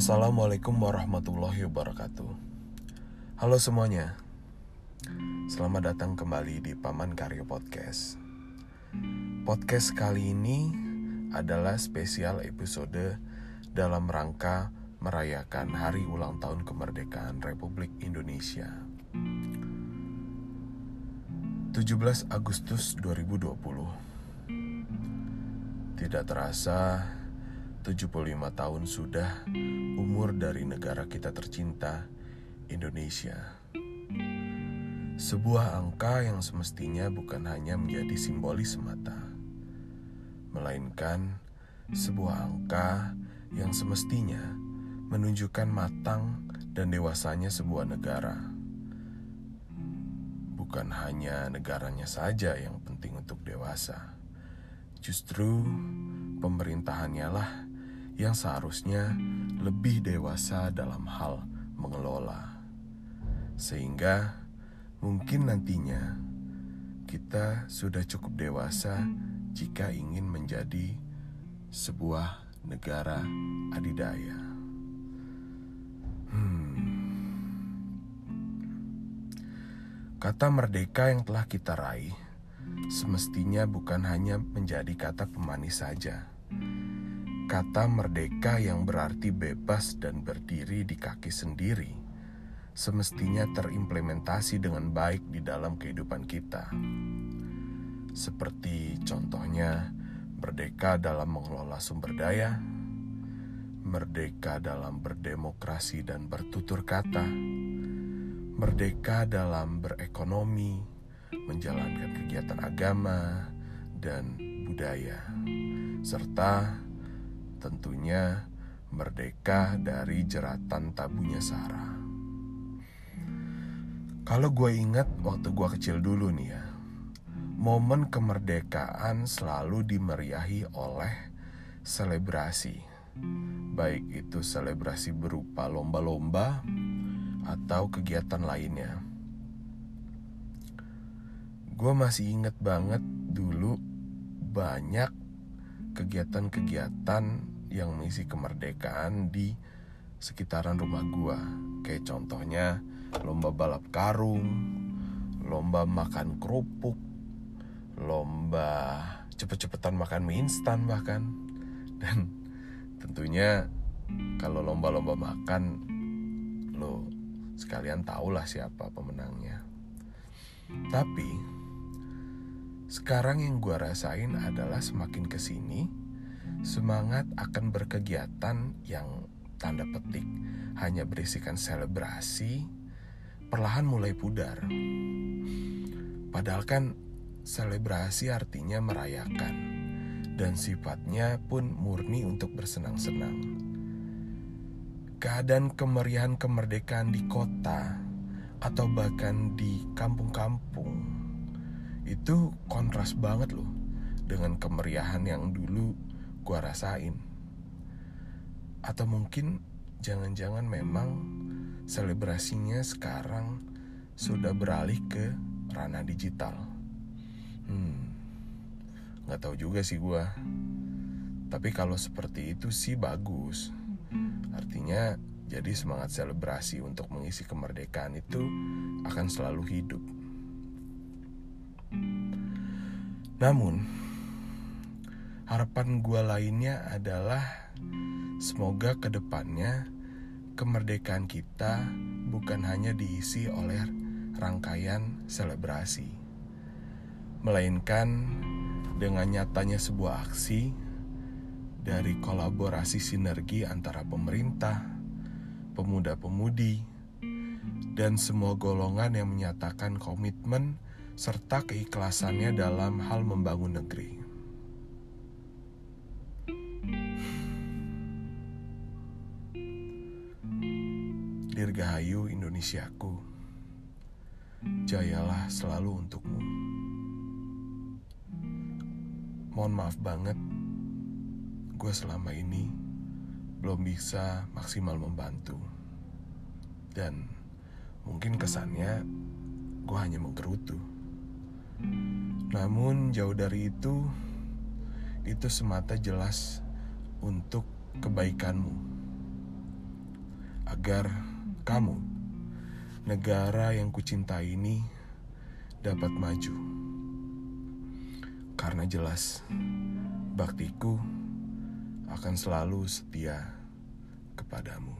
Assalamualaikum warahmatullahi wabarakatuh. Halo semuanya, selamat datang kembali di Paman Karya Podcast. Podcast kali ini adalah spesial episode dalam rangka merayakan Hari Ulang Tahun Kemerdekaan Republik Indonesia. 17 Agustus 2020. Tidak terasa 75 tahun sudah umur dari negara kita tercinta, Indonesia. Sebuah angka yang semestinya bukan hanya menjadi simbolis semata, melainkan sebuah angka yang semestinya menunjukkan matang dan dewasanya sebuah negara. Bukan hanya negaranya saja yang penting untuk dewasa, justru pemerintahannya lah yang seharusnya lebih dewasa dalam hal mengelola, sehingga mungkin nantinya kita sudah cukup dewasa jika ingin menjadi sebuah negara adidaya. Hmm. Kata merdeka yang telah kita raih semestinya bukan hanya menjadi kata pemanis saja Kata merdeka yang berarti bebas dan berdiri di kaki sendiri semestinya terimplementasi dengan baik di dalam kehidupan kita. Seperti contohnya merdeka dalam mengelola sumber daya, merdeka dalam berdemokrasi dan bertutur kata, merdeka dalam berekonomi, menjalankan kegiatan agama dan budaya, serta tentunya merdeka dari jeratan tabunya Sarah. Kalau gue ingat waktu gue kecil dulu nih ya, momen kemerdekaan selalu dimeriahi oleh selebrasi. Baik itu selebrasi berupa lomba-lomba atau kegiatan lainnya. Gue masih inget banget dulu banyak kegiatan-kegiatan yang mengisi kemerdekaan di sekitaran rumah gua. Kayak contohnya lomba balap karung, lomba makan kerupuk, lomba cepet-cepetan makan mie instan bahkan. Dan tentunya kalau lomba-lomba makan lo sekalian tahulah siapa pemenangnya. Tapi sekarang yang gue rasain adalah semakin ke sini, semangat akan berkegiatan yang tanda petik hanya berisikan selebrasi, perlahan mulai pudar. Padahal kan selebrasi artinya merayakan, dan sifatnya pun murni untuk bersenang-senang. Keadaan kemeriahan kemerdekaan di kota atau bahkan di kampung-kampung itu kontras banget loh dengan kemeriahan yang dulu gua rasain. Atau mungkin jangan-jangan memang selebrasinya sekarang sudah beralih ke ranah digital. Hmm, nggak tahu juga sih gua. Tapi kalau seperti itu sih bagus. Artinya jadi semangat selebrasi untuk mengisi kemerdekaan itu akan selalu hidup. Namun, harapan gue lainnya adalah semoga ke depannya kemerdekaan kita bukan hanya diisi oleh rangkaian selebrasi, melainkan dengan nyatanya sebuah aksi dari kolaborasi sinergi antara pemerintah, pemuda-pemudi, dan semua golongan yang menyatakan komitmen serta keikhlasannya dalam hal membangun negeri. Dirgahayu Indonesiaku, jayalah selalu untukmu. Mohon maaf banget, gue selama ini belum bisa maksimal membantu. Dan mungkin kesannya gue hanya menggerutu. Namun jauh dari itu, itu semata jelas untuk kebaikanmu. agar kamu, negara yang kucintai ini, dapat maju. Karena jelas, baktiku akan selalu setia kepadamu.